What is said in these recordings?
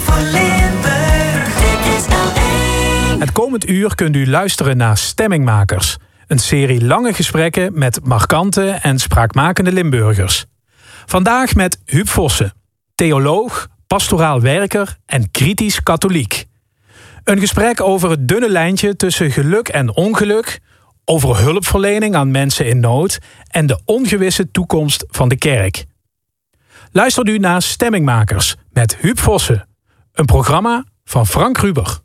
voor Limburg. L1. Het komend uur kunt u luisteren naar Stemmingmakers. Een serie lange gesprekken met markante en spraakmakende Limburgers. Vandaag met Huub Vossen, theoloog, pastoraal werker en kritisch katholiek. Een gesprek over het dunne lijntje tussen geluk en ongeluk, over hulpverlening aan mensen in nood en de ongewisse toekomst van de kerk. Luister nu naar Stemmingmakers met Huub Vossen, een programma van Frank Ruber.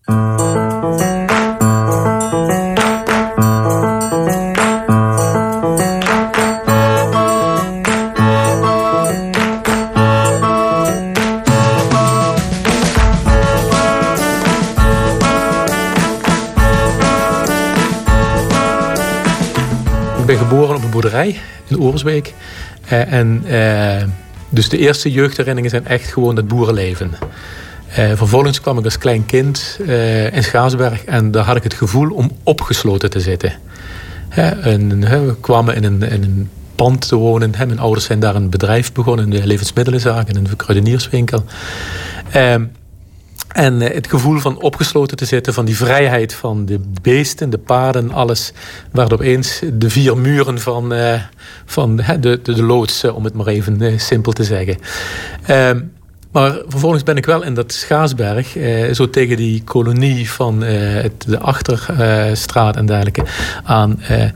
Ik ben geboren op een boerderij in Oorsbeek. Eh, en eh, dus de eerste jeugdherinneringen zijn echt gewoon het boerenleven. Eh, vervolgens kwam ik als klein kind eh, in Schaarsberg en daar had ik het gevoel om opgesloten te zitten. En, we kwamen in een, in een pand te wonen. Mijn ouders zijn daar een bedrijf begonnen, de levensmiddelenzaak en een kruidenierswinkel. Ehm, en eh, het gevoel van opgesloten te zitten, van die vrijheid van de beesten, de paarden, alles. Werd opeens de vier muren van, eh, van de, de, de loods, eh, om het maar even eh, simpel te zeggen. Ehm, maar vervolgens ben ik wel in dat Schaasberg, eh, zo tegen die kolonie van eh, de Achterstraat en dergelijke aan. eh,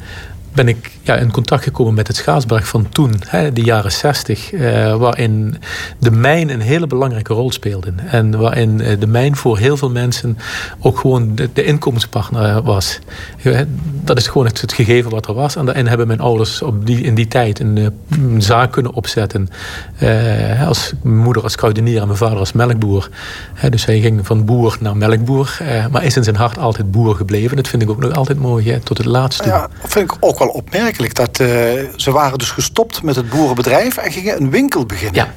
ben ik ja, in contact gekomen met het Schaatsberg van toen, hè, de jaren 60, eh, waarin de mijn een hele belangrijke rol speelde. En waarin eh, de mijn voor heel veel mensen ook gewoon de, de inkomenspartner was. Dat is gewoon het, gegeven wat er was. En daarin hebben mijn ouders op die, in die tijd een, zaak kunnen opzetten. Eh, als mijn moeder als kruidenier en mijn vader als melkboer. Dus hij ging van boer naar melkboer, eh, maar is in zijn hart altijd boer gebleven. Dat vind ik ook nog altijd mooi, hè, tot het laatste. Ja, vind ik ook wel opmerkelijk. Dat, eh, ze waren dus gestopt met het boerenbedrijf en gingen een winkel beginnen. Ja.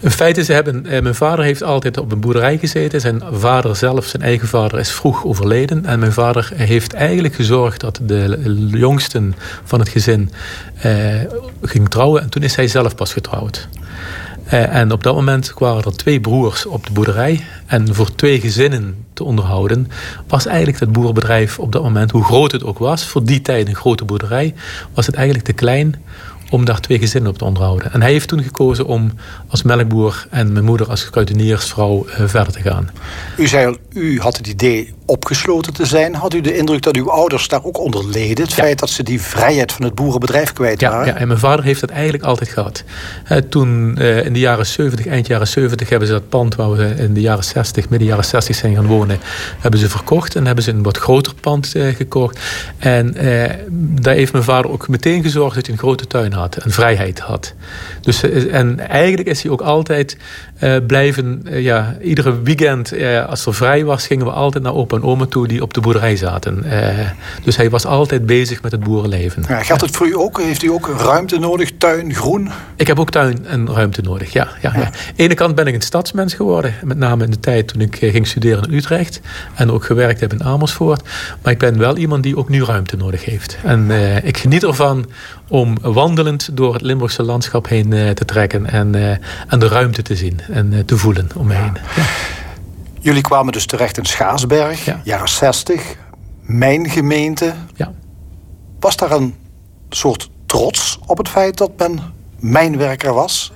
In feite, ze hebben, eh, mijn vader heeft altijd op een boerderij gezeten. Zijn vader zelf, zijn eigen vader, is vroeg overleden. En mijn vader heeft eigenlijk gezorgd dat de jongsten van het gezin eh, ging trouwen. En toen is hij zelf pas getrouwd. Eh, en op dat moment waren er twee broers op de boerderij. En voor twee gezinnen te onderhouden was eigenlijk het boerenbedrijf op dat moment, hoe groot het ook was, voor die tijd een grote boerderij, was het eigenlijk te klein om daar twee gezinnen op te onderhouden. En hij heeft toen gekozen om als melkboer en mijn moeder als kruideniersvrouw eh, verder te gaan. U zei al, u had het idee opgesloten te zijn. Had u de indruk dat uw ouders daar ook onder leden? Het Ja. feit dat ze die vrijheid van het boerenbedrijf kwijt Ja, waren? ja, en mijn vader heeft dat eigenlijk altijd gehad. Eh, toen eh, in de jaren 70, eind jaren 70, hebben ze dat pand waar we in de jaren 60, midden jaren 60 zijn gaan wonen, hebben ze verkocht en hebben ze een wat groter pand eh, gekocht. En eh, daar heeft mijn vader ook meteen gezorgd dat hij een grote tuin had en vrijheid had. Dus, en eigenlijk is hij ook altijd blijven, ja, iedere weekend als er vrij was, gingen we altijd naar opa en oma toe die op de boerderij zaten. Eh, dus hij was altijd bezig met het boerenleven. Ja, geldt het voor u ook? Heeft u ook ruimte nodig, tuin, groen? Ik heb ook tuin en ruimte nodig, ja. ja, ja. Aan de ene kant ben ik een stadsmens geworden. Met name in de tijd toen ik eh, ging studeren in Utrecht. En ook gewerkt heb in Amersfoort. Maar ik ben wel iemand die ook nu ruimte nodig heeft. En eh, ik geniet ervan om wandelend door het Limburgse landschap heen te trekken. En, en de ruimte te zien en te voelen om me heen. Ja. Jullie kwamen dus terecht in Schaarsberg, Ja. jaren 60. Mijn gemeente. Ja. Was daar een soort trots op het feit dat men mijnwerker was?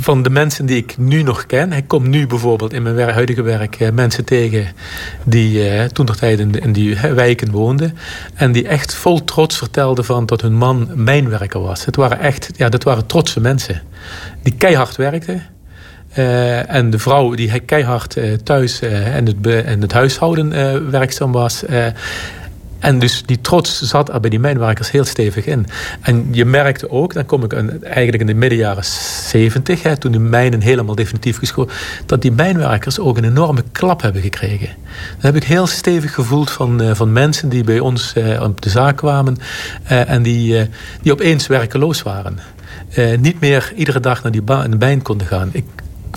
van de mensen die ik nu nog ken. Ik kom nu bijvoorbeeld in mijn huidige werk eh, mensen tegen die eh, toen nog tijd in, die wijken woonden. En die echt vol trots vertelden van dat hun man mijnwerker was. Het waren echt, ja, dat waren trotse mensen. Die keihard werkten. Eh, en de vrouw die keihard eh, thuis eh, en, het en het huishouden werkzaam was. en dus die trots zat er bij die mijnwerkers heel stevig in. En je merkte ook, dan kom ik eigenlijk in de midden jaren 70, hè, toen de mijnen helemaal definitief geschoten, dat die mijnwerkers ook een enorme klap hebben gekregen. Dat heb ik heel stevig gevoeld van, van mensen die bij ons op de zaak kwamen en die, die opeens werkeloos waren. Niet meer iedere dag naar die ba- in de mijn konden gaan. Ik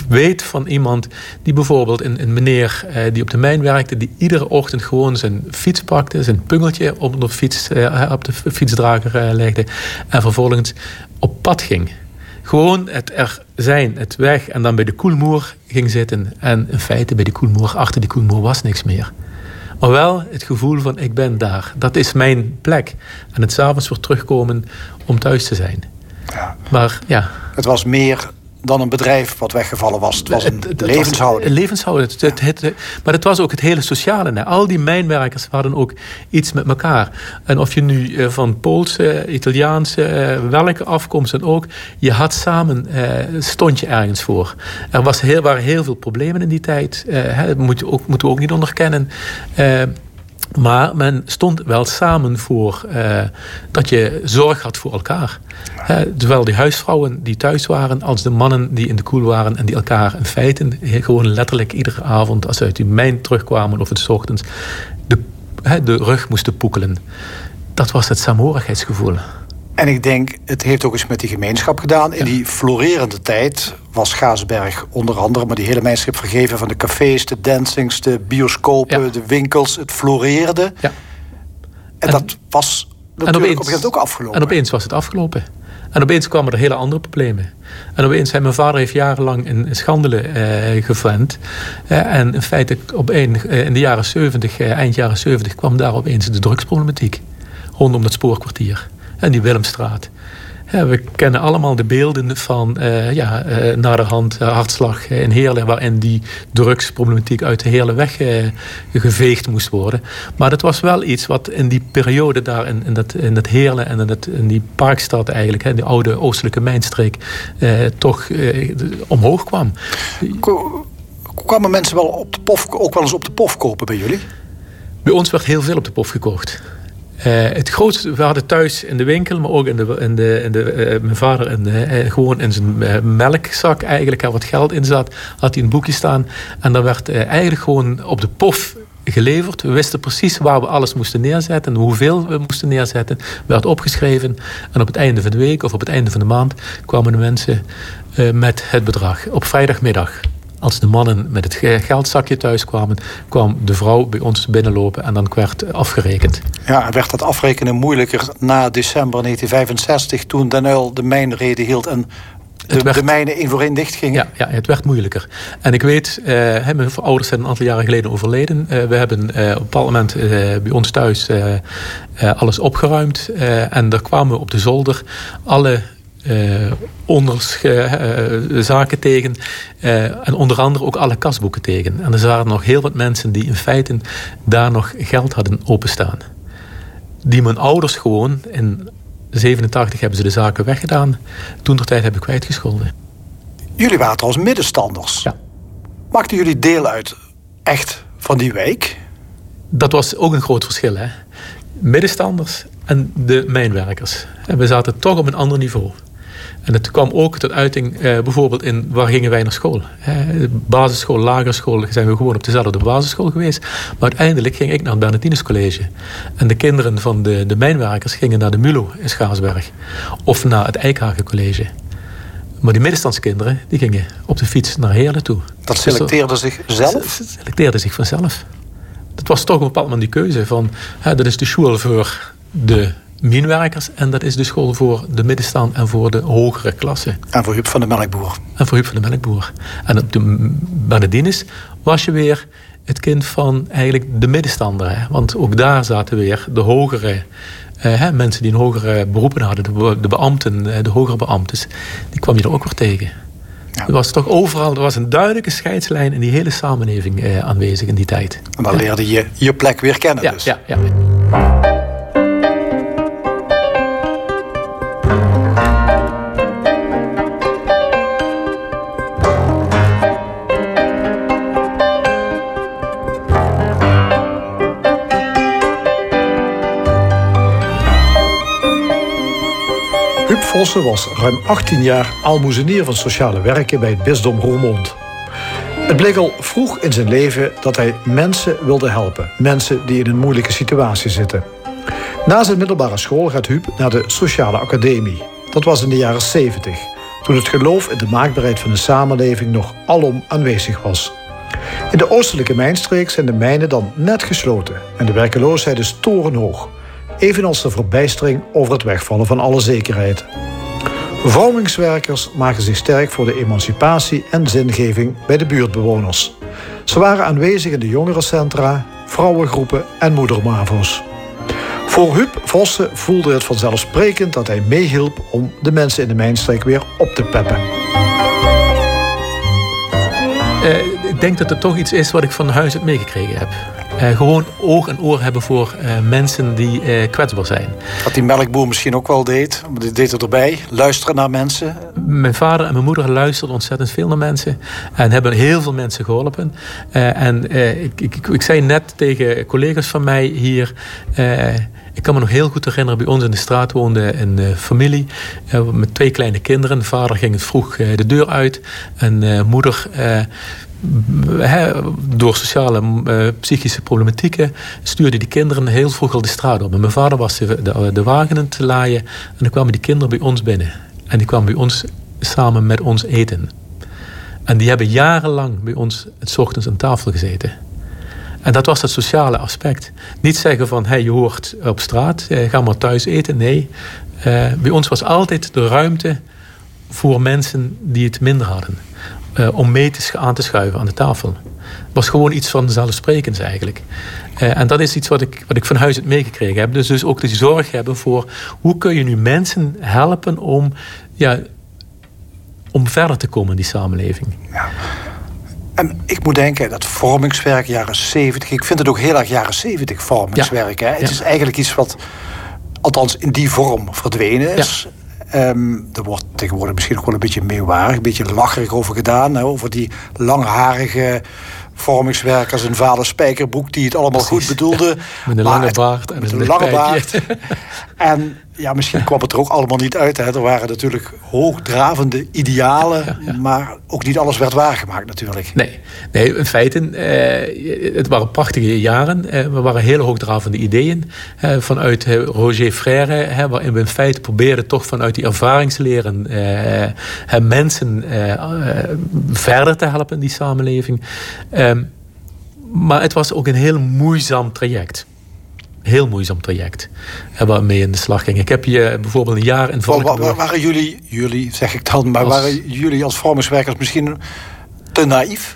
weet van iemand die bijvoorbeeld een, een meneer eh, die op de mijn werkte, die iedere ochtend gewoon zijn fiets pakte, zijn pungeltje op de, fiets, eh, op de fietsdrager eh, legde en vervolgens op pad ging. Gewoon het er zijn, het weg en dan bij de koelmoer ging zitten. En in feite bij die koelmoer, achter die koelmoer was niks meer. Maar wel het gevoel van ik ben daar. Dat is mijn plek. En het s'avonds weer terugkomen om thuis te zijn. Ja. Maar ja, Het was meer dan een bedrijf wat weggevallen was. Het was een het- het levenshouding. Levenshouding. Het, maar het was ook het hele sociale. Hè. Al die mijnwerkers hadden ook iets met elkaar. En of je nu eh, van Poolse, Italiaanse, eh, welke afkomst dan ook, je had samen, eh, stond je ergens voor. Er was heel, waren heel veel problemen in die tijd. hè, dat moet ook, moeten we ook niet onderkennen. Maar men stond wel samen voor eh, dat je zorg had voor elkaar. Hè, zowel die huisvrouwen die thuis waren, als de mannen die in de koel waren en die elkaar in feite gewoon letterlijk iedere avond, als ze uit die mijn terugkwamen of het ochtends, de, hè, de rug moesten poekelen. Dat was het saamhorigheidsgevoel. En ik denk, het heeft ook eens met die gemeenschap gedaan. In die florerende tijd was Gaasberg onder andere... maar die hele mijnschap vergeven van de cafés, de dancings... de bioscopen, Ja. de winkels. Het floreerde. Ja. En, En- dat was natuurlijk op een gegeven moment ook afgelopen. En opeens was het afgelopen. En opeens kwamen er hele andere problemen. En opeens, mijn vader heeft jarenlang in Schandelen eh gevent. Eh, en in feite, op een, eh, in de jaren 70, eh, eind jaren 70, kwam daar opeens de drugsproblematiek. Rondom dat spoorkwartier. En die Willemstraat. Ja, we kennen allemaal de beelden van eh ja, eh, naderhand eh, hartslag eh, in Heerlen... waarin die drugsproblematiek uit de hele weg geveegd moest worden. Maar dat was wel iets wat in die periode daar in, in, dat, in dat Heerlen... en in, dat, in die parkstad eigenlijk, hè, die oude oostelijke mijnstreek... Toch omhoog kwam. Ko- Kwamen mensen wel op de pof, ook wel eens op de pof kopen bij jullie? Bij ons werd heel veel op de pof gekocht. Eh, het grootste, we hadden thuis in de winkel, maar ook in de, in de, in de, eh, mijn vader in eh, gewoon in zijn melkzak eigenlijk, waar wat geld in zat, had hij een boekje staan. En daar werd eigenlijk gewoon op de pof geleverd. We wisten precies waar we alles moesten neerzetten en hoeveel we moesten neerzetten. Werd opgeschreven en op het einde van de week of op het einde van de maand kwamen de mensen met het bedrag. Op vrijdagmiddag. Als de mannen met het ge- geldzakje thuis kwamen, kwam de vrouw bij ons binnenlopen en dan werd afgerekend. Ja, werd dat afrekenen moeilijker na december 1965... toen Den Uyl de mijnreden hield en de, Het werd- de mijnen één voor één dichtgingen? Ja, ja, het werd moeilijker. En ik weet, eh, mijn ouders zijn een aantal jaren geleden overleden. Eh, we hebben eh, op een bepaald moment eh, bij ons thuis eh, eh, alles opgeruimd. Eh, en er kwamen op de zolder alle eh onders, eh, eh, zaken tegen. en onder andere ook alle kasboeken tegen. En er waren nog heel wat mensen die in feite daar nog geld hadden openstaan. Die mijn ouders gewoon in 87 hebben ze de zaken weggedaan. Toen ter tijd hebben kwijtgescholden. Jullie waren trouwens middenstanders. Ja. Maakten jullie deel uit echt van die wijk? Dat was ook een groot verschil. Hè? Middenstanders en de mijnwerkers. En we zaten toch op een ander niveau. En het kwam ook tot uiting eh, bijvoorbeeld in waar gingen wij naar school. Basisschool, lagere school zijn we gewoon op dezelfde basisschool geweest. Maar uiteindelijk ging ik naar het Bernardinus College. En de kinderen van de, de mijnwerkers gingen naar de Mulo in Schaarsberg. Of naar het Eikhagen College. Maar die middenstandskinderen die gingen op de fiets naar Heerlen toe. Dat dat- selecteerde zich zelf? ze selecteerde zich vanzelf. Dat was toch op een bepaald moment die keuze van... Hè, dat is de school voor de minwerkers... en dat is de school voor de middenstand en voor de hogere klasse. En voor Huub van de Melkboer. En voor Huub van de Melkboer. En op de Bernardinus was je weer het kind van eigenlijk de middenstander. Hè? Want ook daar zaten weer de hogere... eh, mensen die een hogere beroepen hadden. De, de beambten, eh, de hogere beambtes. Die kwam je er ook weer tegen. Ja. Er was toch overal er was een duidelijke scheidslijn in die hele samenleving eh, aanwezig in die tijd. En dan leerde je je plek weer kennen Ja, dus. ja, ja. Vossen was ruim 18 jaar almoezenier van sociale werken bij het bisdom Roermond. Het bleek al vroeg in zijn leven dat hij mensen wilde helpen. Mensen die in een moeilijke situatie zitten. Na zijn middelbare school gaat Huub naar de Sociale Academie. Dat was in de jaren 70, toen het geloof in de maakbaarheid van de samenleving nog alom aanwezig was. In de oostelijke mijnstreek zijn de mijnen dan net gesloten en de werkeloosheid is torenhoog. Evenals de verbijstering over het wegvallen van alle zekerheid. Vormingswerkers maken zich sterk voor de emancipatie en zingeving bij de buurtbewoners. Ze waren aanwezig in de jongerencentra, vrouwengroepen en moedermavo's. Voor Huub Vossen voelde het vanzelfsprekend dat hij meehielp om de mensen in de mijnstreek weer op te peppen. Uh, ik denk dat het toch iets is wat ik van huis uit meegekregen heb. Uh, gewoon oog en oor hebben voor uh, mensen die uh, kwetsbaar zijn. Wat die melkboer misschien ook wel deed, dit deed er erbij. Luisteren naar mensen. Mijn vader en mijn moeder luisterden ontzettend veel naar mensen. En hebben heel veel mensen geholpen. en ik, ik, ik, zei net tegen collega's van mij hier... Ik kan me nog heel goed herinneren, bij ons in de straat woonde een familie met twee kleine kinderen. Vader ging vroeg de deur uit en moeder door sociale uh, psychische problematieken stuurde die kinderen heel vroeg al de straat op. Mijn vader was de, de, de wagen te laaien en dan kwamen die kinderen bij ons binnen. En die kwamen bij ons samen met ons eten. En die hebben jarenlang bij ons het ochtends aan tafel gezeten. En dat was het sociale aspect. Niet zeggen van, hey, je hoort op straat, eh, ga maar thuis eten. Nee, uh, bij ons was altijd de ruimte voor mensen die het minder hadden. Uh, om mee te, aan te schuiven aan de tafel. Het was gewoon iets van zelfsprekends eigenlijk. Uh, en dat is iets wat ik, wat ik van huis uit meegekregen heb. Dus, dus ook de zorg hebben voor hoe kun je nu mensen helpen om, ja, om verder te komen in die samenleving. Ja. En ik moet denken, dat vormingswerk, jaren 70. Ik vind het ook heel erg jaren 70 vormingswerk. Ja. Hè? Het ja. is eigenlijk iets wat, althans in die vorm, verdwenen is. Ja. Um, er wordt tegenwoordig misschien ook wel een beetje meewarig, een beetje lacherig over gedaan. Hè, over die langharige vormingswerkers en vader Spijkerboek... die het allemaal Precies. goed bedoelde. Met een lange baard. En met een lange baard. en ja, misschien kwam het er ook allemaal niet uit. Hè. Er waren natuurlijk hoogdravende idealen... Ja, ja. maar ook niet alles werd waargemaakt natuurlijk. Nee, nee in feite, eh, het waren prachtige jaren. Eh, we waren hele hoogdravende ideeën. Eh, vanuit Roger Frère, waarin we in feite probeerden... toch vanuit die ervaringsleren eh, mensen eh, verder te helpen in die samenleving... Ehm, maar het was ook een heel moeizaam traject. Heel moeizaam traject. Waarmee in de slag ging. Ik heb je bijvoorbeeld een jaar in Valkenburg... Waar, waren jullie, jullie zeg ik dan, maar als... waren jullie als vormingswerkers misschien te naïef?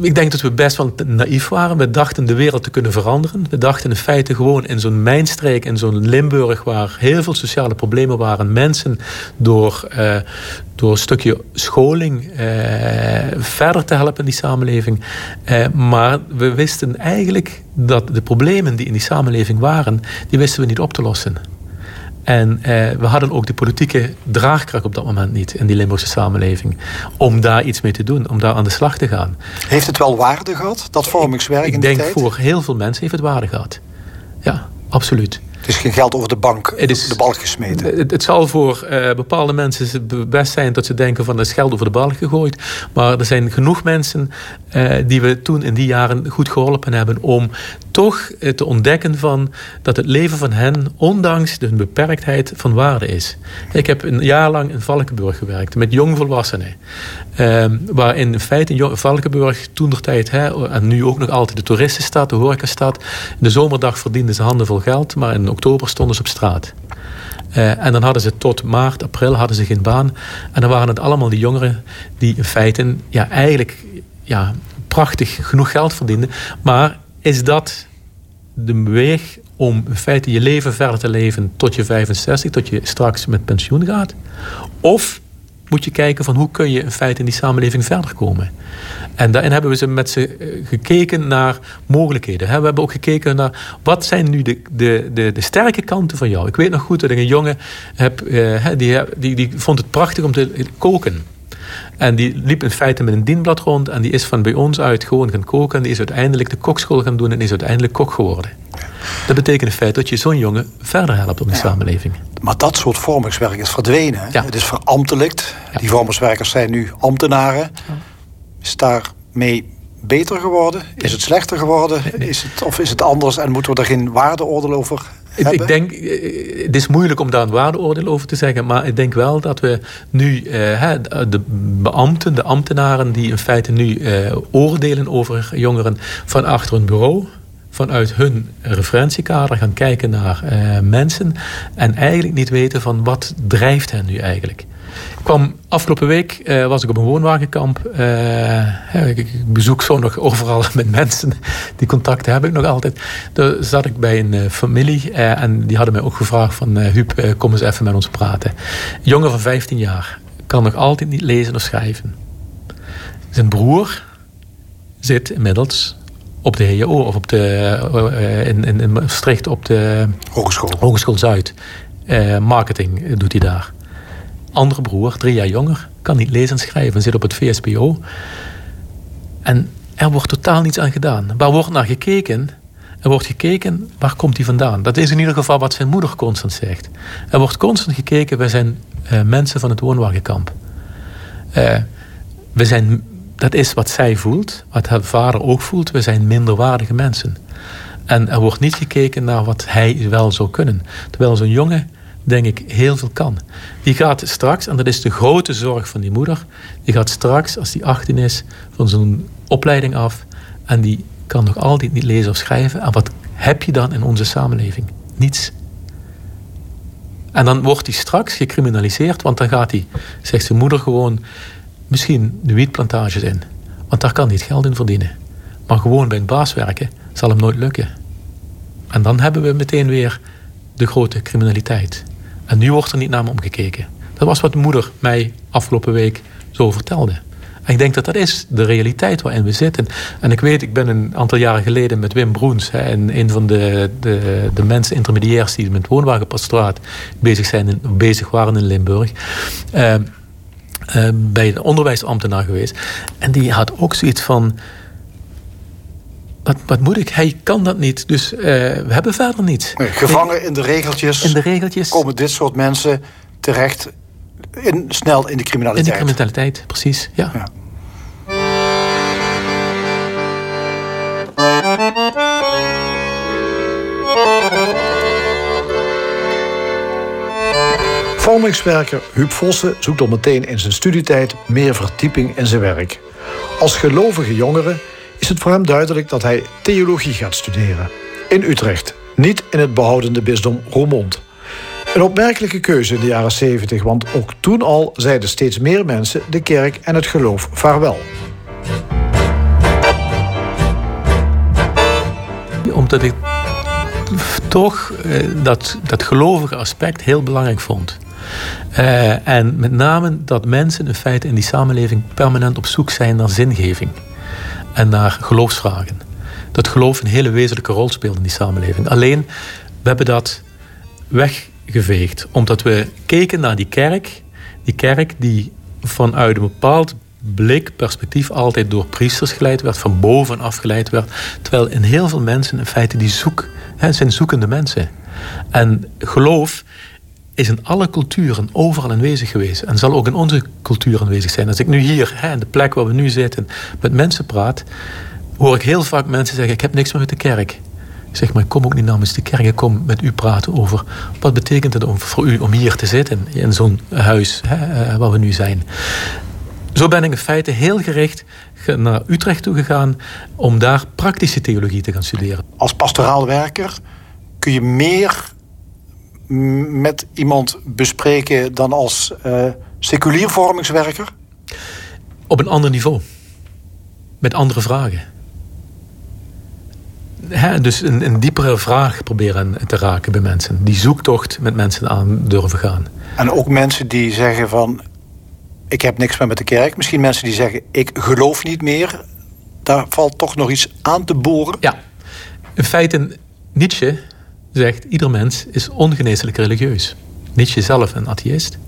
Ik denk dat we best wel naïef waren. We dachten de wereld te kunnen veranderen. We dachten in feite gewoon in zo'n mijnstreek, in zo'n Limburg... waar heel veel sociale problemen waren. Mensen door, uh, door een stukje scholing uh, verder te helpen in die samenleving. Uh, maar we wisten eigenlijk dat de problemen die in die samenleving waren... die wisten we niet op te lossen. En eh, we hadden ook de politieke draagkracht op dat moment niet in die Limburgse samenleving. Om daar iets mee te doen, om daar aan de slag te gaan. Heeft het wel waarde gehad, dat vormingswerk ik, ik denk voor heel veel mensen heeft het waarde gehad. Ja, absoluut. Het is geen geld over de bank, het is, de balk gesmeten. Het, het zal voor uh, bepaalde mensen best zijn dat ze denken van... het is geld over de balk gegooid. Maar er zijn genoeg mensen uh, die we toen in die jaren goed geholpen hebben... om toch uh, te ontdekken van dat het leven van hen... ondanks de beperktheid van waarde is. Ik heb een jaar lang in Valkenburg gewerkt met jongvolwassenen. waarin in feite Valkenburg toen de tijd... En nu ook nog altijd de toeristenstad, de horecastad... in de zomerdag verdienden ze handenvol geld... maar in oktober stonden ze op straat. Uh, en dan hadden ze tot maart, april hadden ze geen baan. En dan waren het allemaal die jongeren die in feite ja, eigenlijk ja, prachtig genoeg geld verdienden. Maar is dat de weg om in feite je leven verder te leven tot je 65, tot je straks met pensioen gaat? Of moet je kijken van hoe kun je in feite in die samenleving verder komen. En daarin hebben we ze met ze eh, gekeken naar mogelijkheden. We hebben ook gekeken naar wat zijn nu de, de, de, de sterke kanten van jou. Ik weet nog goed dat ik een jongen heb, eh, die, die, die vond het prachtig om te koken. En die liep in feite met een dienblad rond. En die is van bij ons uit gewoon gaan koken. En die is uiteindelijk de kokschool gaan doen. En is uiteindelijk kok geworden. Dat betekent in feite dat je zo'n jongen verder helpt op de ja. samenleving. Maar dat soort vormingswerk is verdwenen. Ja. Het is verambtelijkt. Ja. Die vormingswerkers zijn nu ambtenaren. Is daarmee beter geworden? Is het slechter geworden? Is het, of is het anders en moeten we er geen waardeoordeel over ik, ik, denk, eh, het is moeilijk om daar een waardeoordeel over te zeggen. Maar ik denk wel dat we nu eh, de beambten, de ambtenaren... die in feite nu eh, oordelen over jongeren van achter een bureau vanuit hun referentiekader gaan kijken naar eh, mensen en eigenlijk niet weten van wat drijft hen nu eigenlijk. Ik kwam afgelopen week eh, was ik op een woonwagenkamp. Eh, ik, ik, bezoek zo nog overal met mensen. Die contacten heb ik nog altijd. Daar zat ik bij een uh, familie en die hadden mij ook gevraagd van Huub, kom eens even met ons praten. Een jongen van 15 jaar kan nog altijd niet lezen of schrijven. Zijn broer zit inmiddels op de HJO of op de, in, in, in Maastricht op de Hogeschool, Hogeschool Zuid. marketing doet hij daar andere broer, drie jaar jonger, kan niet lezen en schrijven, zit op het VSPO. En er wordt totaal niets aan gedaan. Waar wordt naar gekeken? Er wordt gekeken, waar komt hij vandaan? Dat is in ieder geval wat zijn moeder constant zegt. Er wordt constant gekeken, wij zijn uh, mensen van het woonwagenkamp. Uh, we zijn, dat is wat zij voelt, wat haar vader ook voelt. We zijn minderwaardige mensen. En er wordt niet gekeken naar wat hij wel zou kunnen. Terwijl zo'n jongen denk ik, heel veel kan. Die gaat straks, en dat is de grote zorg van die moeder, die gaat straks, als die 18 is, van zo'n opleiding af en die kan nog altijd niet lezen of schrijven. En wat heb je dan in onze samenleving? Niets. En dan wordt hij straks gecriminaliseerd, want dan gaat hij, zegt zijn moeder gewoon, misschien de wietplantages in. Want daar kan hij het geld in verdienen. Maar gewoon bij een baas werken zal hem nooit lukken. En dan hebben we meteen weer de grote criminaliteit. En nu wordt er niet naar me omgekeken. Dat was wat de moeder mij afgelopen week zo vertelde. En ik denk dat dat is de realiteit waarin we zitten. En ik weet, ik ben een aantal jaren geleden met Wim Broens... Hè, en een van de, de, de mensen, intermediairs... die met woonwagenpastoraat bezig, zijn bezig waren in Limburg... Uh, uh, bij de onderwijsambtenaar geweest. En die had ook zoiets van... Wat, wat, moet ik? Hij kan dat niet. Dus uh, we hebben verder niets. Nee, gevangen in de regeltjes. In de regeltjes. Komen dit soort mensen terecht in, snel in de criminaliteit. In de criminaliteit, precies. Ja. ja. Vormingswerker Huub Vossen zoekt al meteen in zijn studietijd meer verdieping in zijn werk. Als gelovige jongere is het voor hem duidelijk dat hij theologie gaat studeren. In Utrecht, niet in het behoudende bisdom Roermond. Een opmerkelijke keuze in de jaren 70, want ook toen al zeiden steeds meer mensen de kerk en het geloof vaarwel. Omdat ik toch eh, dat, dat gelovige aspect heel belangrijk vond. Uh, en met name dat mensen in feite in die samenleving permanent op zoek zijn naar zingeving en naar geloofsvragen. Dat geloof een hele wezenlijke rol speelt in die samenleving. Alleen, we hebben dat weggeveegd. Omdat we keken naar die kerk. Die kerk die vanuit een bepaald blik, perspectief altijd door priesters geleid werd, van bovenaf geleid werd. Terwijl in heel veel mensen in feite die zoek, hè, zijn zoekende mensen. En geloof is in alle culturen overal aanwezig geweest. En zal ook in onze cultuur aanwezig zijn. Als ik nu hier, hè, in de plek waar we nu zitten, met mensen praat, hoor ik heel vaak mensen zeggen: Ik heb niks meer met de kerk. Ik zeg maar, ik kom ook niet namens de kerk, ik kom met u praten over wat betekent het voor u om hier te zitten in zo'n huis hè, eh, waar we nu zijn. Zo ben ik in feite heel gericht naar Utrecht toe gegaan om daar praktische theologie te gaan studeren. Als pastoraal werker kun je meer met iemand bespreken dan als uh, seculier vormingswerker? Op een ander niveau. Met andere vragen. dus een, een, diepere vraag proberen te raken bij mensen. Die zoektocht met mensen aan durven gaan. En ook mensen die zeggen van... ik heb niks meer met de kerk. Misschien mensen die zeggen ik geloof niet meer. Daar valt toch nog iets aan te boren. Ja. In feite, Nietzsche zegt ieder mens is ongeneeslijk religieus. Nietzsche zelf, een atheïst,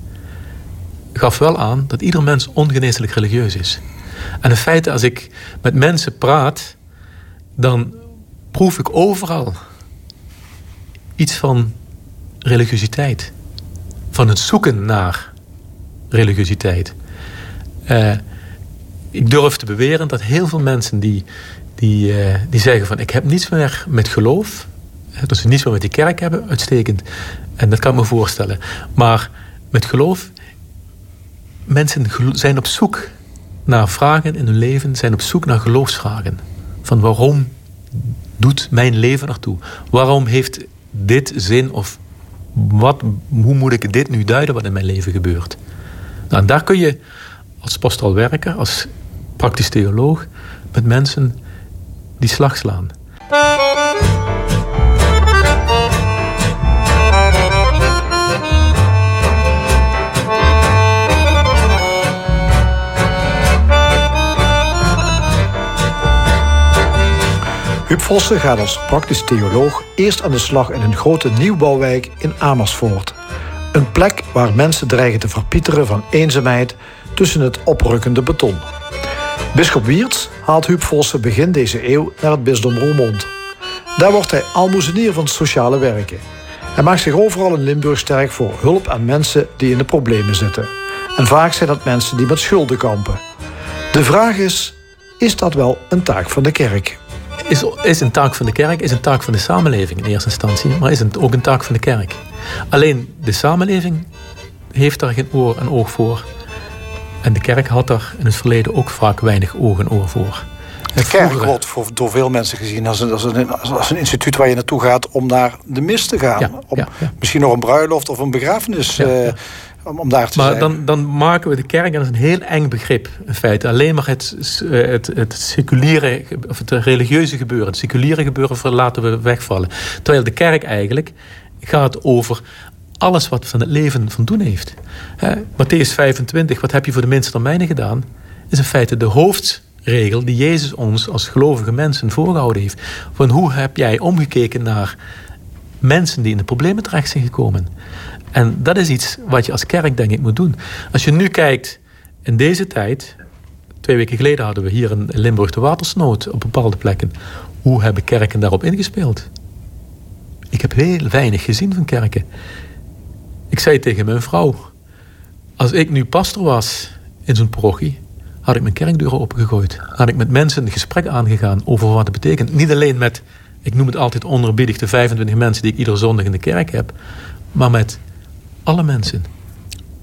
gaf wel aan dat ieder mens ongeneeslijk religieus is. En in feite, als ik met mensen praat, dan proef ik overal iets van religiositeit. Van het zoeken naar religiositeit. Uh, ik durf te beweren dat heel veel mensen die, die, uh, die zeggen van ik heb niets meer met geloof, dat ze niets meer met die kerk hebben, uitstekend. En dat kan ik me voorstellen. Maar met geloof, mensen zijn op zoek naar vragen in hun leven, zijn op zoek naar geloofsvragen. Van waarom doet mijn leven naartoe? Waarom heeft dit zin of wat, hoe moet ik dit nu duiden wat in mijn leven gebeurt? Nou, en daar kun je als pastoral werker, als praktisch theoloog, met mensen die slag slaan. Vossen gaat als praktisch theoloog eerst aan de slag in een grote nieuwbouwwijk in Amersfoort. Een plek waar mensen dreigen te verpieteren van eenzaamheid tussen het oprukkende beton. Bisschop Wiertz haalt Huub Vossen begin deze eeuw naar het bisdom Roermond. Daar wordt hij almoezenier van sociale werken. Hij maakt zich overal in Limburg sterk voor hulp aan mensen die in de problemen zitten. En vaak zijn dat mensen die met schulden kampen. De vraag is, is dat wel een taak van de kerk? Is, is een taak van de kerk, is een taak van de samenleving in eerste instantie, maar is het ook een taak van de kerk. Alleen de samenleving heeft daar geen oor en oog voor. En de kerk had daar in het verleden ook vaak weinig oog en oor voor. De kerk wordt voor, door veel mensen gezien als een, als, een, als een instituut waar je naartoe gaat om naar de mis te gaan. Ja, om ja, ja. Misschien nog een bruiloft of een begrafenis eh. Om, om daar te Maar zijn. dan, dan maken we de kerk, en dat is een heel eng begrip in feite, alleen maar het, eh, het, het seculiere, of het religieuze gebeuren, het seculiere gebeuren laten we wegvallen. Terwijl de kerk eigenlijk gaat over alles wat van het leven van doen heeft. Hè, Matthäus 25, wat heb je voor de minste termijnen gedaan? Is in feite de hoofdregel die Jezus ons als gelovige mensen voorgehouden heeft. Van hoe heb jij omgekeken naar mensen die in de problemen terecht zijn gekomen? En dat is iets wat je als kerk denk ik moet doen. Als je nu kijkt in deze tijd, twee weken geleden hadden we hier in Limburg de watersnood op bepaalde plekken. Hoe hebben kerken daarop ingespeeld? Ik heb heel weinig gezien van kerken. Ik zei tegen mijn vrouw, als ik nu pastor was in zo'n parochie, had ik mijn kerkdeuren opengegooid. Had ik met mensen een gesprek aangegaan over wat het betekent. Niet alleen met, ik noem het altijd onderbiedig, de 25 mensen die ik iedere zondag in de kerk heb, maar met alle mensen.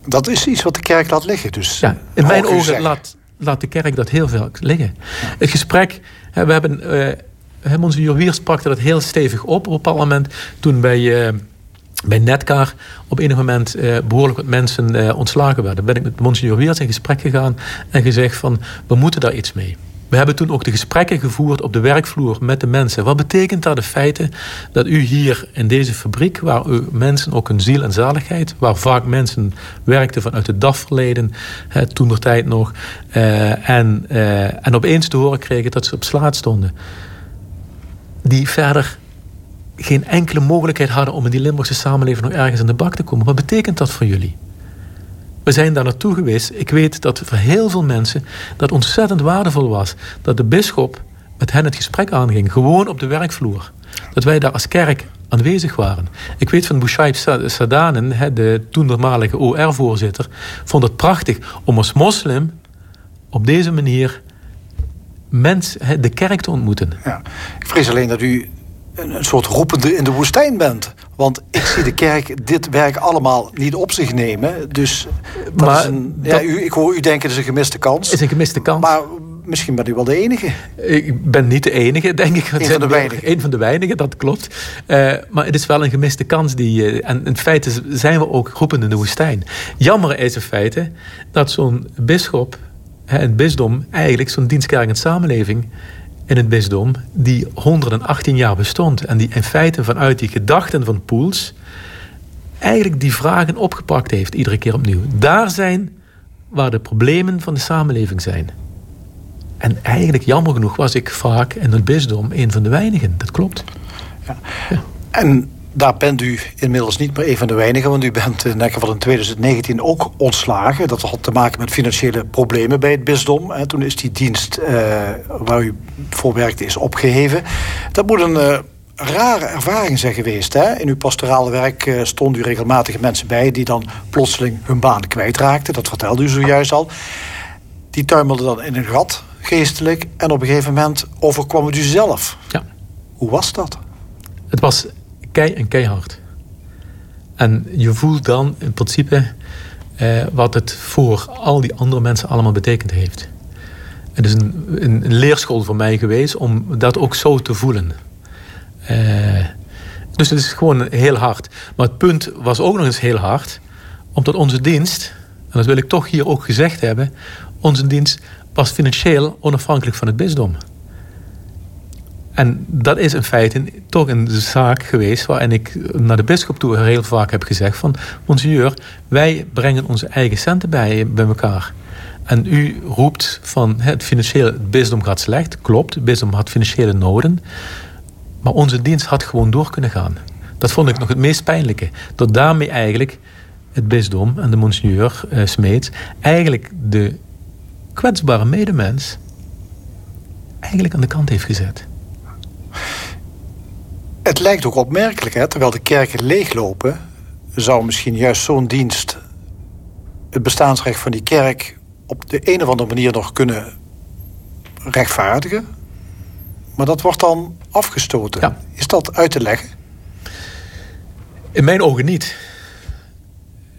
Dat is iets wat de kerk laat liggen. Dus, Ja, in mijn ogen zeggen. laat, laat de kerk dat heel veel liggen. Het gesprek, we hebben, hè, Monsignor Wiers pakte dat heel stevig op op een bepaald moment toen bij, eh, bij Netcar op enig moment eh, behoorlijk wat mensen ontslagen werden. Ben ik met Monsignor Wiers in gesprek gegaan en gezegd van we moeten daar iets mee. We hebben toen ook de gesprekken gevoerd op de werkvloer met de mensen. Wat betekent dat de feiten dat u hier in deze fabriek, waar u mensen ook hun ziel en zaligheid, waar vaak mensen werkten vanuit het DAF-verleden, toen der tijd nog, eh, en, eh, en opeens te horen kregen dat ze op slaat stonden, die verder geen enkele mogelijkheid hadden om in die Limburgse samenleving nog ergens aan de bak te komen. Wat betekent dat voor jullie? We zijn daar naartoe geweest. Ik weet dat voor heel veel mensen dat ontzettend waardevol was. Dat de bisschop met hen het gesprek aanging. Gewoon op de werkvloer. Dat wij daar als kerk aanwezig waren. Ik weet van Bouchaib Sa- Sadanen, de toenmalige OR-voorzitter, vond het prachtig om als moslim op deze manier mens, de kerk te ontmoeten. Ja. Ik vrees alleen dat u een, soort roepende in de woestijn bent. Want ik zie de kerk dit werk allemaal niet op zich nemen. Dus dat Maar is een, ja, dat- u, ik hoor u denken, het is een gemiste kans. is een gemiste kans. Maar misschien bent u wel de enige. Ik ben niet de enige, denk ik. Een van de weinigen. Een van de weinigen, dat klopt. Eh, maar het is wel een gemiste kans. Die, eh, en in feite zijn we ook roepend in de woestijn. Jammer is in feite dat zo'n bisschop, hè, een bisdom, eigenlijk zo'n dienstkerkende samenleving in het bisdom, die 118 jaar bestond. En die in feite vanuit die gedachten van Poels eigenlijk die vragen opgepakt heeft, iedere keer opnieuw. Daar zijn waar de problemen van de samenleving zijn. En eigenlijk, jammer genoeg, was ik vaak in het bisdom een van de weinigen. Dat klopt. En daar bent u inmiddels niet meer een van de weinigen. Want u bent in geval in 2019 ook ontslagen. Dat had te maken met financiële problemen bij het bisdom. En toen is die dienst eh, waar u voor werkte is opgeheven. Dat moet een eh, rare ervaring zijn geweest. Hè? In uw pastorale werk eh, stonden u regelmatig mensen bij... die dan plotseling hun baan kwijtraakten. Dat vertelde u zojuist al. Die tuimelden dan in een gat, geestelijk. En op een gegeven moment overkwam het u zelf. Ja. Hoe was dat? Het was en keihard. En je voelt dan in principe eh, wat het voor al die andere mensen allemaal betekend heeft. Het is een, een, een leerschool voor mij geweest om dat ook zo te voelen. Eh, dus het is gewoon heel hard. Maar het punt was ook nog eens heel hard, omdat onze dienst, en dat wil ik toch hier ook gezegd hebben, onze dienst was financieel onafhankelijk van het bisdom. En dat is in feite toch een zaak geweest waarin ik naar de bisschop toe heel vaak heb gezegd van... Monseigneur, wij brengen onze eigen centen bij, bij elkaar. En u roept van het financiële het bisdom gaat slecht. Klopt, het bisdom had financiële noden. Maar onze dienst had gewoon door kunnen gaan. Dat vond ik nog het meest pijnlijke. Dat daarmee eigenlijk het bisdom en de monseigneur uh, Smeets... eigenlijk de kwetsbare medemens eigenlijk aan de kant heeft gezet. Het lijkt ook opmerkelijk, hè? terwijl de kerken leeglopen... zou misschien juist zo'n dienst het bestaansrecht van die kerk... op de een of andere manier nog kunnen rechtvaardigen. Maar dat wordt dan afgestoten. Is dat uit te leggen? In mijn ogen niet.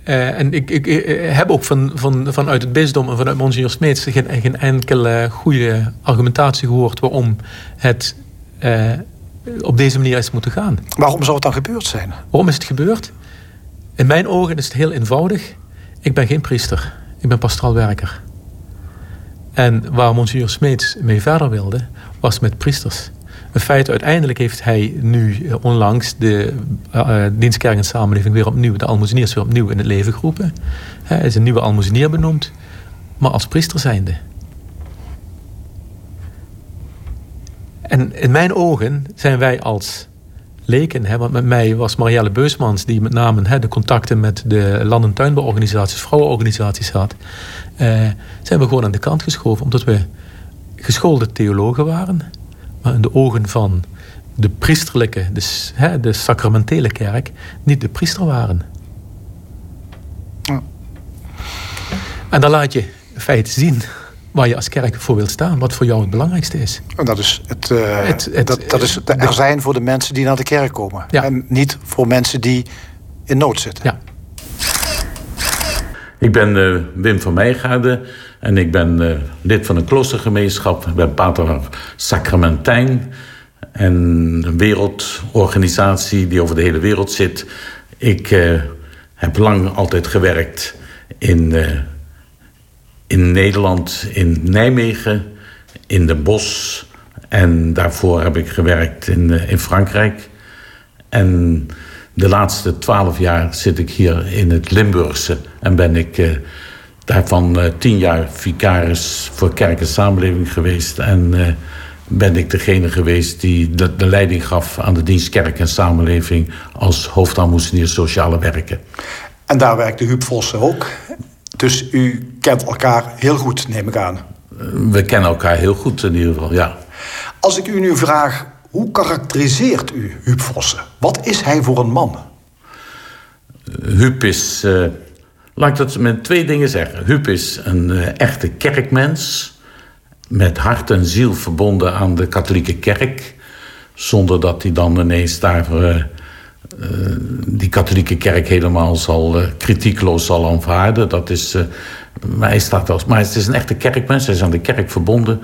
Uh, en ik, ik, ik, heb ook van, van, vanuit het bisdom en vanuit Monsignor Smeets geen, geen enkele goede argumentatie gehoord waarom het uh, op deze manier is moeten gaan. Waarom zou het dan gebeurd zijn? Waarom is het gebeurd? In mijn ogen is het heel eenvoudig. Ik ben geen priester. Ik ben pastoraal werker. En waar Monsignor Smeets mee verder wilde, was met priesters. In feite, uiteindelijk heeft hij nu eh, onlangs de uh, dienstkerk en samenleving weer opnieuw, de almozeniers weer opnieuw in het leven geroepen. Hij is een nieuwe almozenier benoemd, maar als priester zijnde. En in mijn ogen zijn wij als leken, hè, want met mij was Marielle Beusmans... die met name hè, de contacten met de land- en tuinbouworganisaties... vrouwenorganisaties had... Eh, zijn we gewoon aan de kant geschoven... omdat we geschoolde theologen waren... maar in de ogen van de priesterlijke, de, hè, de sacramentele kerk... niet de priester waren. Ja. En dan laat je in feite zien waar je als kerk voor wilt staan. Wat voor jou het belangrijkste is. En dat is het, uh, het, het dat, dat, is er zijn voor de mensen die naar de kerk komen. Ja. En niet voor mensen die in nood zitten. Ja. Ik ben uh, Wim van Meijgaarden en ik ben uh, lid van een kloostergemeenschap. Ik ben pater Sacramentijn. En een wereldorganisatie die over de hele wereld zit. Ik heb lang altijd gewerkt in in Nederland, in Nijmegen, in Den Bosch. En daarvoor heb ik gewerkt in, eh, in Frankrijk. En de laatste twaalf jaar zit ik hier in het Limburgse. En ben ik uh, daarvan uh, tien jaar vicaris voor kerk en samenleving geweest. En uh, ben ik degene geweest die de, de, leiding gaf aan de dienst kerk en samenleving... als hoofdalmoezenier sociale werken. En daar werkte Huub Vossen ook. Dus u kent elkaar heel goed, neem ik aan. We kennen elkaar heel goed in ieder geval, ja. Als ik u nu vraag, hoe karakteriseert u Huub Vossen? Wat is hij voor een man? Huub is, uh, laat ik dat met twee dingen zeggen. Huub is een uh, echte kerkmens. Met hart en ziel verbonden aan de katholieke kerk. Zonder dat hij dan ineens daar... Uh, die katholieke kerk helemaal zal, uh, kritiekloos zal aanvaarden. Dat is, uh, maar, hij staat als, maar het is een echte kerkmens, hij is aan de kerk verbonden.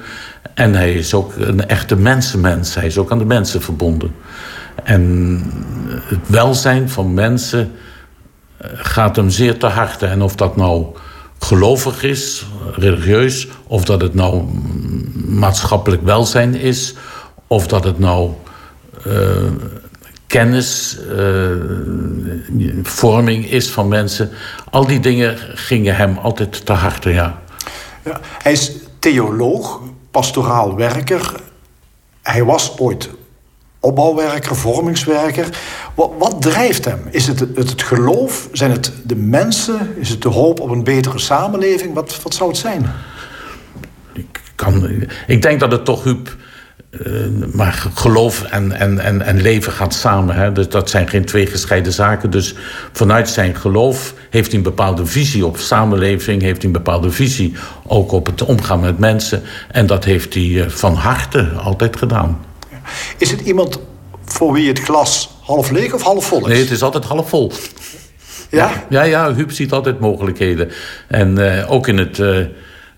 En hij is ook een echte mensenmens, hij is ook aan de mensen verbonden. En het welzijn van mensen gaat hem zeer te harte. En of dat nou gelovig is, religieus, of dat het nou maatschappelijk welzijn is, of dat het nou kennis, uh, vorming is van mensen. Al die dingen gingen hem altijd te harte, ja. ja. Hij is theoloog, pastoraal werker. Hij was ooit opbouwwerker, vormingswerker. Wat, wat, drijft hem? Is het, het het geloof? Zijn het de mensen? Is het de hoop op een betere samenleving? Wat, wat zou het zijn? Ik, kan, ik denk dat het toch Huub maar geloof en, en, en, en leven gaat samen. Hè? Dus dat zijn geen twee gescheiden zaken. Dus vanuit zijn geloof heeft hij een bepaalde visie op samenleving, heeft hij een bepaalde visie ook op het omgaan met mensen. En dat heeft hij uh, van harte altijd gedaan. Is het iemand voor wie het glas half leeg of half vol is? Nee, het is altijd half vol. Ja? Ja, ja, Huub ziet altijd mogelijkheden. En uh, ook in het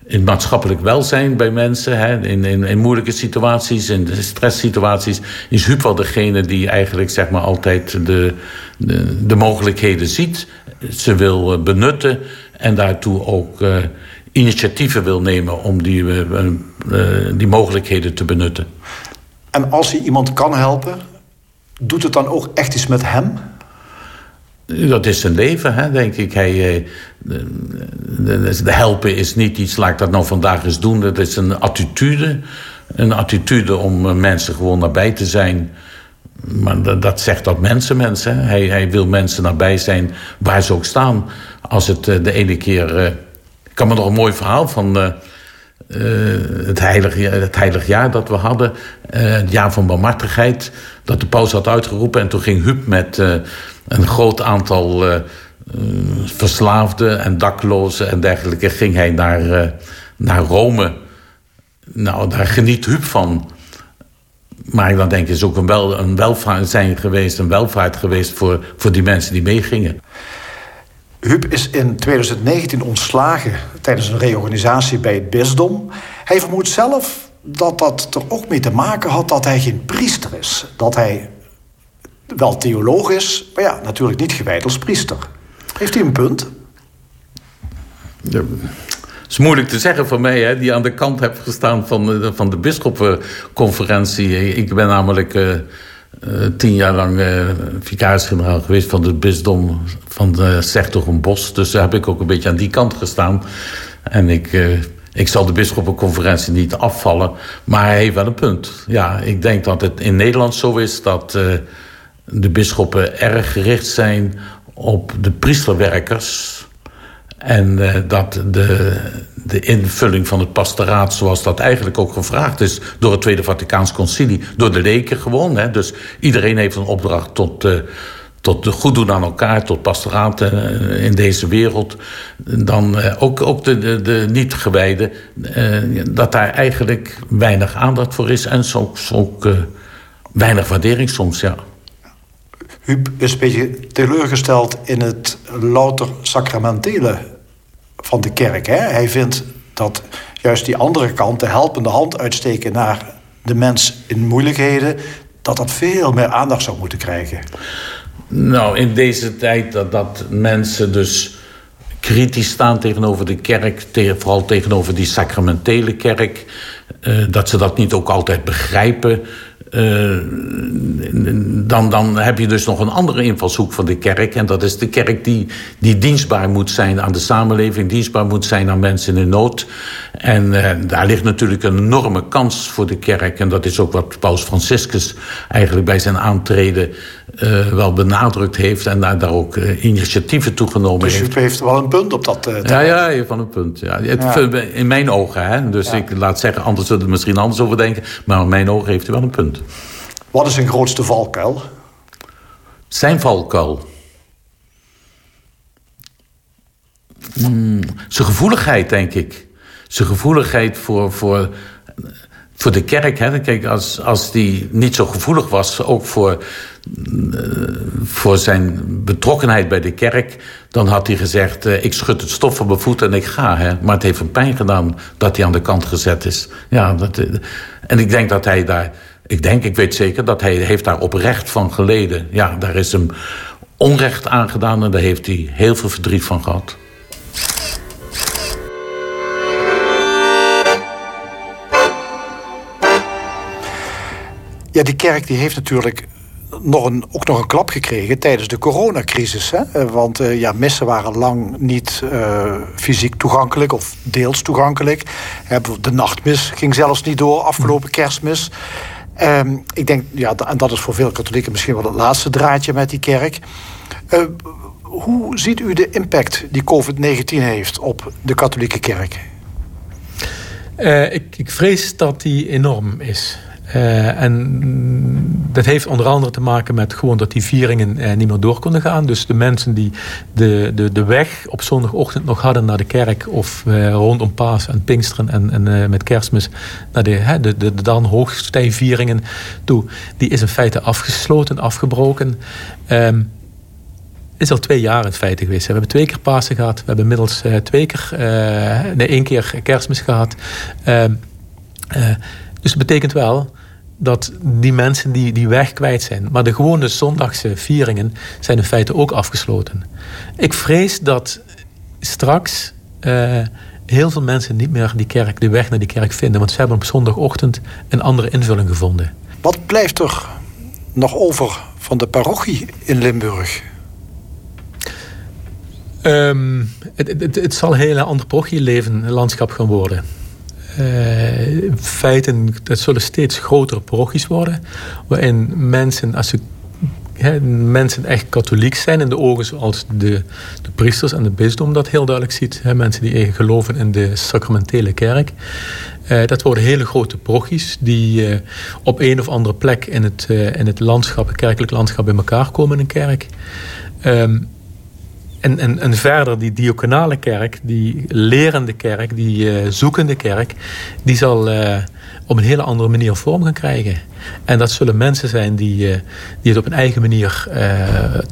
in maatschappelijk welzijn bij mensen, hè, in, in, in moeilijke situaties, in stresssituaties, is Huub wel degene die eigenlijk zeg maar, altijd de, de, de mogelijkheden ziet, ze wil eh, benutten en daartoe ook uh, initiatieven wil nemen om die, uh, die mogelijkheden te benutten. En als hij iemand kan helpen, doet het dan ook echt iets met hem? Dat is zijn leven, hè, denk ik. Hij, eh, helpen is niet iets, laat ik dat nou vandaag eens doen. Dat is een attitude. Een attitude om eh, mensen gewoon nabij te zijn. Maar dat, zegt dat mensen mensen. Hij, hij wil mensen nabij zijn waar ze ook staan. Als het eh, de ene keer... Ik kan me nog een mooi verhaal van... Het, heilig, het heilig jaar dat we hadden. Het jaar van barmhartigheid. Dat de paus had uitgeroepen. En toen ging Huub met een groot aantal uh, verslaafden en daklozen en dergelijke ging hij naar, uh, naar Rome. Nou, daar geniet Huub van. Maar dan denk het is ook een, wel, een welvaart zijn geweest, een welvaart geweest voor, voor die mensen die meegingen. Huub is in 2019 ontslagen tijdens een reorganisatie bij het bisdom. Hij vermoedt zelf dat dat er ook mee te maken had dat hij geen priester is. Dat hij wel theoloog is, maar ja, natuurlijk niet gewijd als priester. Heeft hij een punt? Ja. Het is moeilijk te zeggen voor mij, hè, die aan de kant heb gestaan van de, van de bisschoppenconferentie. Ik ben namelijk uh, uh, tien jaar lang uh, vicaris-generaal geweest van het bisdom van de Bos. Dus daar heb ik ook een beetje aan die kant gestaan. En ik, ik zal de bisschoppenconferentie niet afvallen, maar hij heeft wel een punt. Ja, ik denk dat het in Nederland zo is dat de bisschoppen erg gericht zijn op de priesterwerkers. En uh, dat de, de invulling van het pastoraat, zoals dat eigenlijk ook gevraagd is door het Tweede Vaticaans Concilie, door de leken gewoon. Hè. Dus iedereen heeft een opdracht tot, uh, tot de goed doen aan elkaar, tot pastoraat uh, in deze wereld. Dan ook, ook de, de, de niet-gewijden, dat daar eigenlijk weinig aandacht voor is en soms ook weinig waardering soms, ja. Huub is een beetje teleurgesteld in het louter sacramentele van de kerk. Hè? Hij vindt dat juist die andere kant, de helpende hand uitsteken naar de mens in moeilijkheden, dat dat veel meer aandacht zou moeten krijgen. Nou, in deze tijd dat, dat mensen dus kritisch staan tegenover de kerk, vooral tegenover die sacramentele kerk, uh, dat ze dat niet ook altijd begrijpen. Uh, dan, dan heb je dus nog een andere invalshoek van de kerk. En dat is de kerk die, die dienstbaar moet zijn aan de samenleving, dienstbaar moet zijn aan mensen in nood. En uh, daar ligt natuurlijk een enorme kans voor de kerk. En dat is ook wat Paus Franciscus eigenlijk bij zijn aantreden uh, wel benadrukt heeft. En daar, daar ook initiatieven toegenomen dus heeft. Dus u heeft wel een punt op dat. ja, ja, heeft wel een punt. Ja. ja. In mijn ogen, hè. Dus ja. ik laat zeggen, anders zullen we er misschien anders over denken. Maar in mijn ogen heeft hij wel een punt. Wat is zijn grootste valkuil? Zijn valkuil. Hmm, zijn gevoeligheid, denk ik. Zijn gevoeligheid voor, voor, voor de kerk. Hè. Kijk, als, als die niet zo gevoelig was, ook voor, uh, voor zijn betrokkenheid bij de kerk, dan had hij gezegd: uh, Ik schud het stof van mijn voeten en ik ga. Hè. Maar het heeft hem pijn gedaan dat hij aan de kant gezet is. Ja, dat, uh, en ik denk dat hij daar ik denk, ik weet zeker, dat hij heeft daar oprecht van geleden. Ja, daar is hem onrecht aangedaan en daar heeft hij heel veel verdriet van gehad. Ja, die kerk die heeft natuurlijk nog een, ook nog een klap gekregen tijdens de coronacrisis. Hè? Want uh, ja, missen waren lang niet uh, fysiek toegankelijk of deels toegankelijk. De nachtmis ging zelfs niet door, afgelopen kerstmis. Um, ik denk, ja, en dat is voor veel katholieken misschien wel het laatste draadje met die kerk. Uh, hoe ziet u de impact die COVID-19 heeft op de katholieke kerk? Uh, ik, ik, vrees dat die enorm is. Uh, en dat heeft onder andere te maken met gewoon dat die vieringen uh, niet meer door konden gaan. Dus de mensen die de, de, de weg op zondagochtend nog hadden naar de kerk... of uh, rondom Paas en Pinksteren en, en met kerstmis... naar de, de, de, dan hoogstijvieringen toe... die is in feite afgesloten, afgebroken. Um, is al twee jaar in feite geweest. We hebben twee keer Pasen gehad. We hebben inmiddels twee keer, nee, één keer kerstmis gehad. Uh, dus het betekent wel dat die mensen die, die weg kwijt zijn. Maar de gewone zondagse vieringen zijn in feite ook afgesloten. Ik vrees dat straks heel veel mensen niet meer die kerk, de weg naar die kerk vinden. Want ze hebben op zondagochtend een andere invulling gevonden. Wat blijft er nog over van de parochie in Limburg? Um, het, het, het, zal een hele ander parochieleven landschap gaan worden. Uh, in feite, het zullen steeds grotere parochies worden. Waarin mensen, als ze mensen echt katholiek zijn in de ogen zoals de, de priesters en de bisdom dat heel duidelijk ziet. He, mensen die geloven in de sacramentele kerk. Uh, dat worden hele grote parochies die uh, op een of andere plek in het, uh, in het landschap, het kerkelijk landschap bij elkaar komen in een kerk. Um, en, en, en verder die diaconale kerk, die lerende kerk, die uh, zoekende kerk, die zal uh, op een hele andere manier vorm gaan krijgen. En dat zullen mensen zijn die, uh, die het op een eigen manier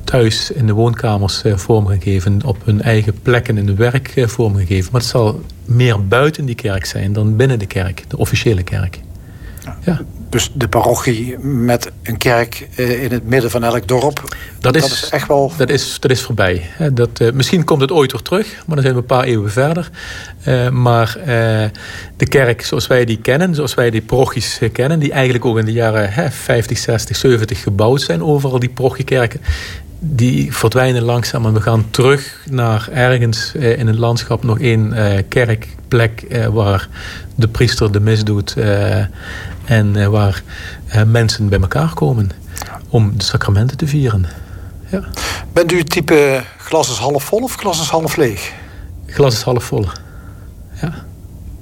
thuis in de woonkamers vorm gaan geven, op hun eigen plekken in de werk vorm gaan geven. Maar het zal meer buiten die kerk zijn dan binnen de kerk, de officiële kerk. Ja. Dus de parochie met een kerk uh, in het midden van elk dorp. Dat is, dat is echt wel. Dat is, dat is voorbij. Dat, uh, misschien komt het ooit weer terug, maar dan zijn we een paar eeuwen verder. Uh, maar de kerk zoals wij die kennen, zoals wij die parochies kennen, die eigenlijk ook in de jaren 50, 60, 70 gebouwd zijn, overal die parochiekerken, die verdwijnen langzaam en we gaan terug naar ergens in het landschap nog één kerkplek waar de priester de mis doet en waar mensen bij elkaar komen om de sacramenten te vieren. Ja. Bent u het type glas is half vol of glas is half leeg? Glas is half vol, ja.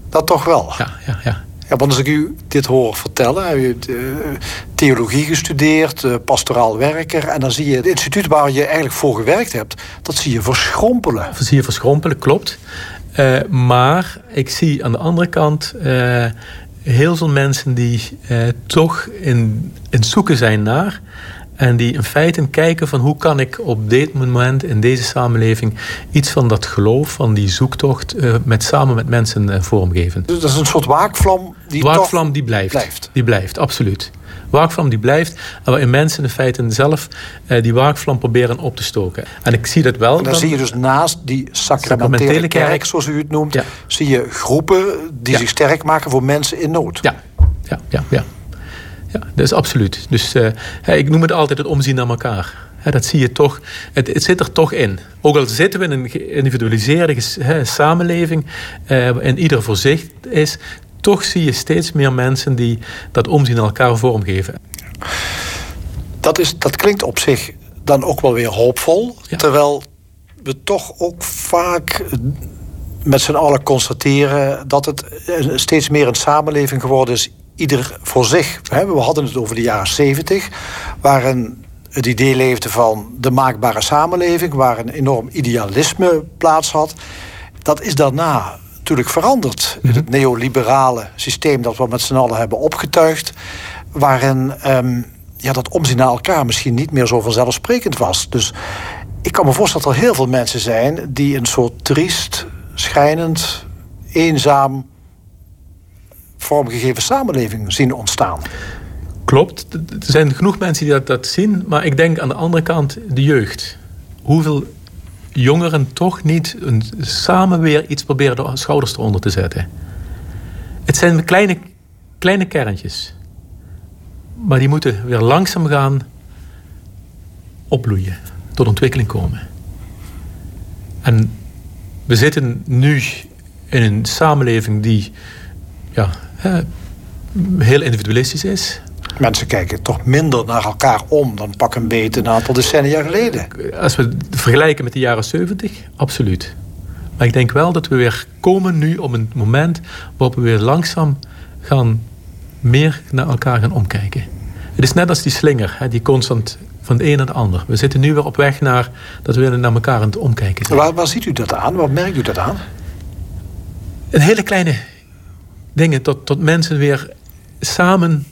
Dat toch wel? Ja, ja, ja. Ja, want als ik u dit hoor vertellen, u hebt uh, theologie gestudeerd, uh, pastoraal werker, en dan zie je het instituut waar je eigenlijk voor gewerkt hebt, dat zie je verschrompelen. Dat zie je verschrompelen, klopt. Uh, maar ik zie aan de andere kant heel veel mensen die eh, toch in, in zoeken zijn naar. En die in feite kijken van hoe kan ik op dit moment in deze samenleving iets van dat geloof, van die zoektocht, uh, met, samen met mensen uh, vormgeven. Dus dat is een soort waakvlam die waakvlam die blijft. blijft. Die blijft, absoluut. Waakvlam die blijft, en waarin mensen in feite zelf uh, die waakvlam proberen op te stoken. En ik zie dat wel. En dan, dan zie je dus naast die sacramentele kerk, kerk, zoals u het noemt, ja. zie je groepen die ja. zich sterk maken voor mensen in nood. Ja, ja, ja. ja. Ja, dat is absoluut. Dus uh, ik noem het altijd het omzien naar elkaar. He, dat zie je toch. Het, het, zit er toch in. Ook al zitten we in een geïndividualiseerde he, samenleving, uh, en ieder voor zich is, toch zie je steeds meer mensen die dat omzien naar elkaar vormgeven. Dat, is, dat klinkt op zich dan ook wel weer hoopvol. Ja. Terwijl we toch ook vaak met z'n allen constateren dat het steeds meer een samenleving geworden is ieder voor zich. We hadden het over de jaren zeventig, waarin het idee leefde van de maakbare samenleving, waar een enorm idealisme plaats had. Dat is daarna natuurlijk veranderd. In het neoliberale systeem dat we met z'n allen hebben opgetuigd, waarin um, ja, dat omzien naar elkaar misschien niet meer zo vanzelfsprekend was. Dus ik kan me voorstellen dat er heel veel mensen zijn die een soort triest, schijnend, eenzaam vormgegeven samenleving zien ontstaan. Klopt, er zijn genoeg mensen die dat, zien, maar ik denk aan de andere kant de jeugd. Hoeveel jongeren toch niet een, samen weer iets proberen de schouders eronder te zetten. Het zijn kleine, kleine kerntjes. Maar die moeten weer langzaam gaan opbloeien, tot ontwikkeling komen. En we zitten nu in een samenleving die ja, heel individualistisch is. Mensen kijken toch minder naar elkaar om dan pak een beet een aantal decennia geleden. Als we het vergelijken met de jaren 70, absoluut. Maar ik denk wel dat we weer komen nu op een moment waarop we weer langzaam gaan meer naar elkaar gaan omkijken. Het is net als die slinger, die constant van het een naar het ander. We zitten nu weer op weg naar dat we naar elkaar aan het omkijken zijn. Waar, waar ziet u dat aan? Waar merkt u dat aan? Een hele kleine dingen tot, tot mensen weer samen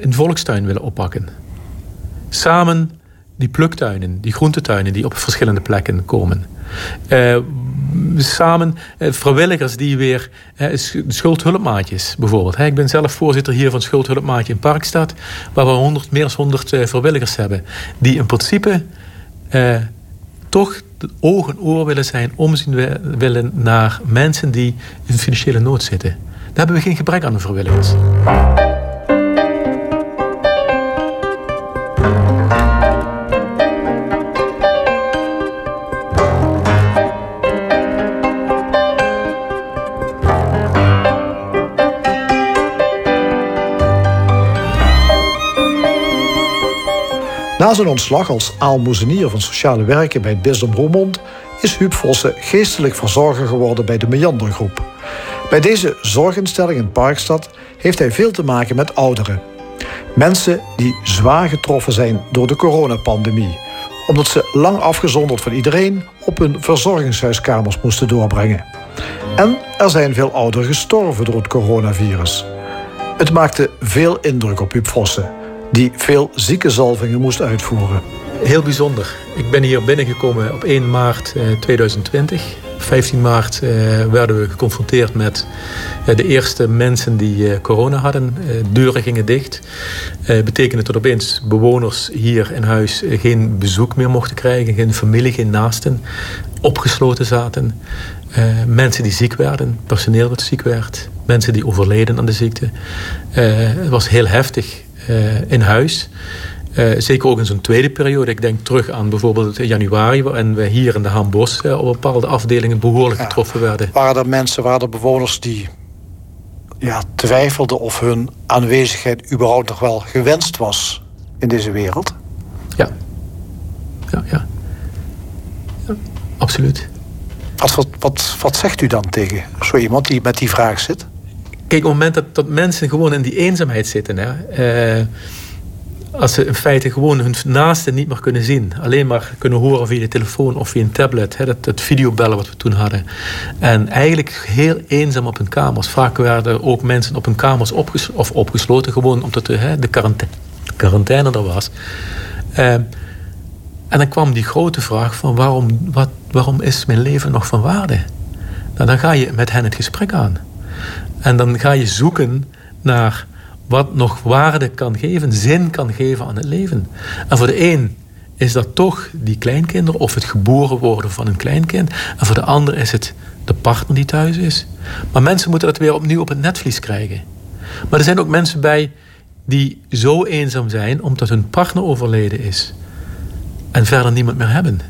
een volkstuin willen oppakken. Samen die pluktuinen, die groentetuinen die op verschillende plekken komen. Uh, samen uh, vrijwilligers die weer uh, schuldhulpmaatjes bijvoorbeeld. ik ben zelf voorzitter hier van Schuldhulpmaatje in Parkstad, waar we 100, meer dan 100 vrijwilligers hebben, die in principe toch oog en oor willen zijn, omzien willen naar mensen die in financiële nood zitten. Daar hebben we geen gebrek aan de vrijwilligers. Na zijn ontslag als aalmoezenier van sociale werken bij het bisdom Roermond is Huub Vossen geestelijk verzorger geworden bij de Meandergroep. Bij deze zorginstelling in Parkstad heeft hij veel te maken met ouderen. Mensen die zwaar getroffen zijn door de coronapandemie, omdat ze lang afgezonderd van iedereen op hun verzorgingshuiskamers moesten doorbrengen. En er zijn veel ouderen gestorven door het coronavirus. Het maakte veel indruk op Huub Vossen die veel ziekenzalvingen moest uitvoeren. Heel bijzonder. Ik ben hier binnengekomen op 1 maart 2020. Eh, 15 maart eh, werden we geconfronteerd met eh, de eerste mensen die corona hadden. deuren gingen dicht. Betekende dat opeens bewoners hier in huis geen bezoek meer mochten krijgen. Geen familie, geen naasten. Opgesloten zaten. mensen die ziek werden. Personeel dat ziek werd. Mensen die overleden aan de ziekte. het was heel heftig. Eh, in huis. Uh, zeker ook in zo'n tweede periode. Ik denk terug aan bijvoorbeeld januari... waarin we hier in de Haambos uh, op bepaalde afdelingen behoorlijk getroffen werden. Waren er mensen, waren er bewoners die ja, twijfelden... of hun aanwezigheid überhaupt nog wel gewenst was in deze wereld? Ja. Ja, ja. ja absoluut. Wat, wat, wat, wat zegt u dan tegen zo iemand die met die vraag zit? Kijk, op het moment dat, dat mensen gewoon in die eenzaamheid zitten... Hè, eh, als ze in feite gewoon hun naasten niet meer kunnen zien... alleen maar kunnen horen via de telefoon of via een tablet... Hè, videobellen wat we toen hadden... en eigenlijk heel eenzaam op hun kamers. Vaak werden ook mensen op hun kamers of opgesloten... gewoon omdat de, hè, de quarantaine, er was... Uh, en dan kwam die grote vraag van waarom, wat, waarom is mijn leven nog van waarde? Nou, dan ga je met hen het gesprek aan. En dan ga je zoeken naar wat nog waarde kan geven, zin kan geven aan het leven. En voor de een is dat toch die kleinkinderen of het geboren worden van een kleinkind. En voor de ander is het de partner die thuis is. Maar mensen moeten dat weer opnieuw op het netvlies krijgen. Maar er zijn ook mensen bij die zo eenzaam zijn omdat hun partner overleden is. En verder niemand meer hebben.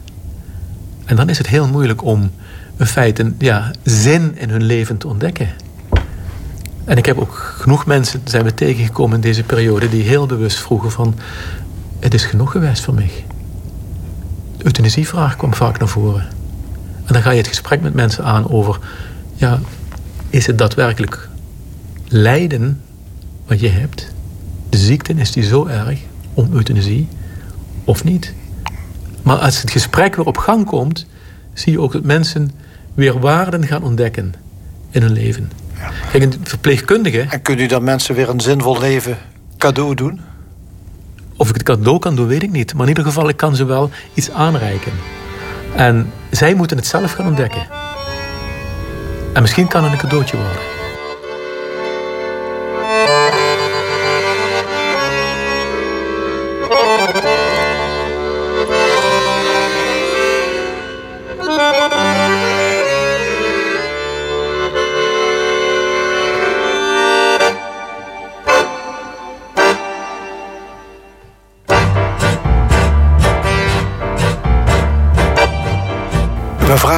En dan is het heel moeilijk om in feite ja, zin in hun leven te ontdekken. En ik heb ook genoeg mensen zijn we tegengekomen in deze periode die heel bewust vroegen van het is genoeg geweest voor mij. De euthanasievraag kwam vaak naar voren. En dan ga je het gesprek met mensen aan over ja, is het daadwerkelijk lijden wat je hebt? De ziekte is die zo erg om euthanasie of niet? Maar als het gesprek weer op gang komt, zie je ook dat mensen weer waarden gaan ontdekken in hun leven. Kijk, een verpleegkundige... En kunt u dan mensen weer een zinvol leven cadeau doen? Of ik het cadeau kan doen, weet ik niet. Maar in ieder geval, ik kan ze wel iets aanreiken. En zij moeten het zelf gaan ontdekken. En misschien kan het een cadeautje worden.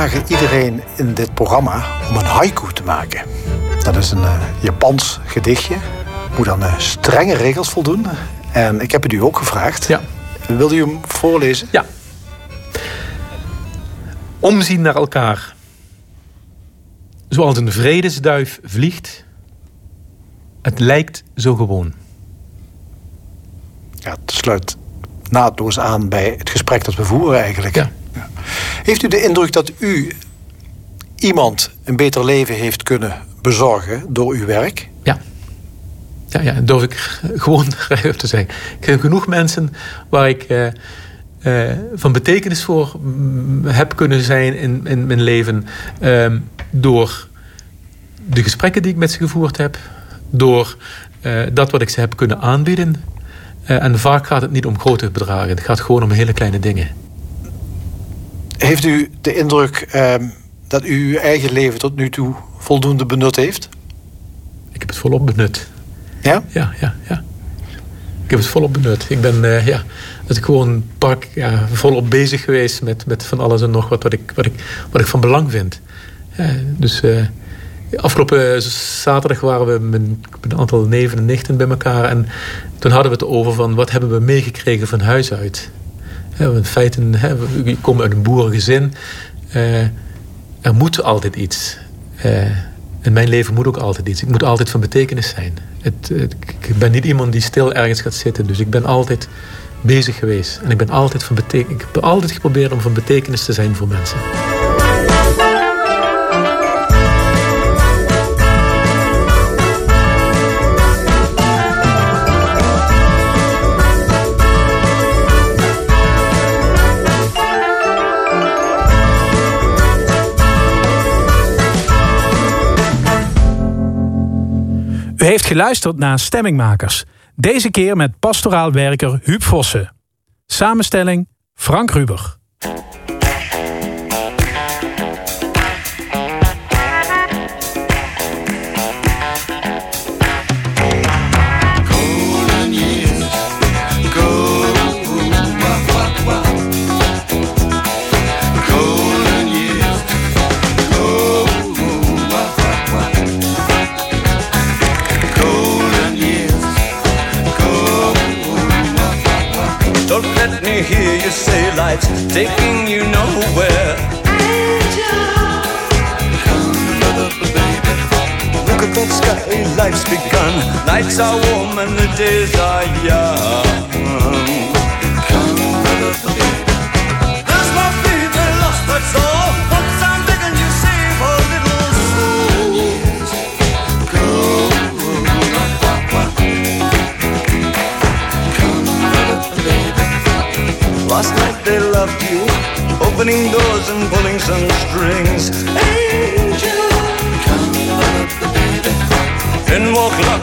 Vragen iedereen in dit programma om een haiku te maken. Dat is een uh, Japans gedichtje. Moet aan uh, strenge regels voldoen. En ik heb het u ook gevraagd. Ja. Wilde u hem voorlezen? Ja. Omzien naar elkaar. Zoals een vredesduif vliegt. Het lijkt zo gewoon. Ja, het sluit naadloos aan bij het gesprek dat we voeren eigenlijk. Ja. Heeft u de indruk dat u iemand een beter leven heeft kunnen bezorgen door uw werk? Ja. Ja, ja, durf ik gewoon te zeggen. Ik heb genoeg mensen waar ik, eh, van betekenis voor heb kunnen zijn in, in mijn leven. Ehm, door de gesprekken die ik met ze gevoerd heb. Door dat wat ik ze heb kunnen aanbieden. en vaak gaat het niet om grote bedragen. Het gaat gewoon om hele kleine dingen. Heeft u de indruk ehm, dat u uw eigen leven tot nu toe voldoende benut heeft? Ik heb het volop benut. Ja? Ja, ja, ja. Ik heb het volop benut. Ik ben uh, ja, dat ik gewoon pak, ja, volop bezig geweest met, met van alles en nog wat, wat, ik, wat, ik, wat ik van belang vind. Ja, dus uh, afgelopen zaterdag waren we met een aantal neven en nichten bij elkaar. En toen hadden we het over van wat hebben we meegekregen van huis uit. In feite, we komen uit een boerengezin. Uh, er moet altijd iets. Uh, in mijn leven moet ook altijd iets. Ik moet altijd van betekenis zijn. Ik ben niet iemand die stil ergens gaat zitten. Dus ik ben altijd bezig geweest. En ik ben altijd, van ik heb altijd geprobeerd om van betekenis te zijn voor mensen. Heeft geluisterd naar Stemmingmakers. Deze keer met pastoraal werker Huub Vossen. Samenstelling Frank Ruber. You say life's taking you nowhere. Angel, come baby. Look at that sky, life's begun. Nights are warm and the days are young.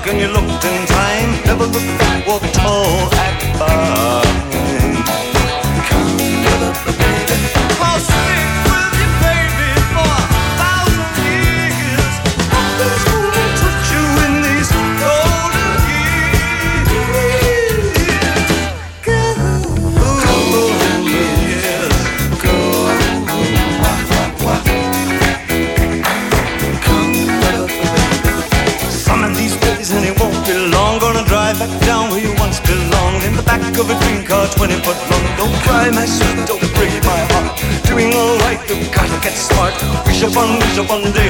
And you looked in time. Never look back, walk up on the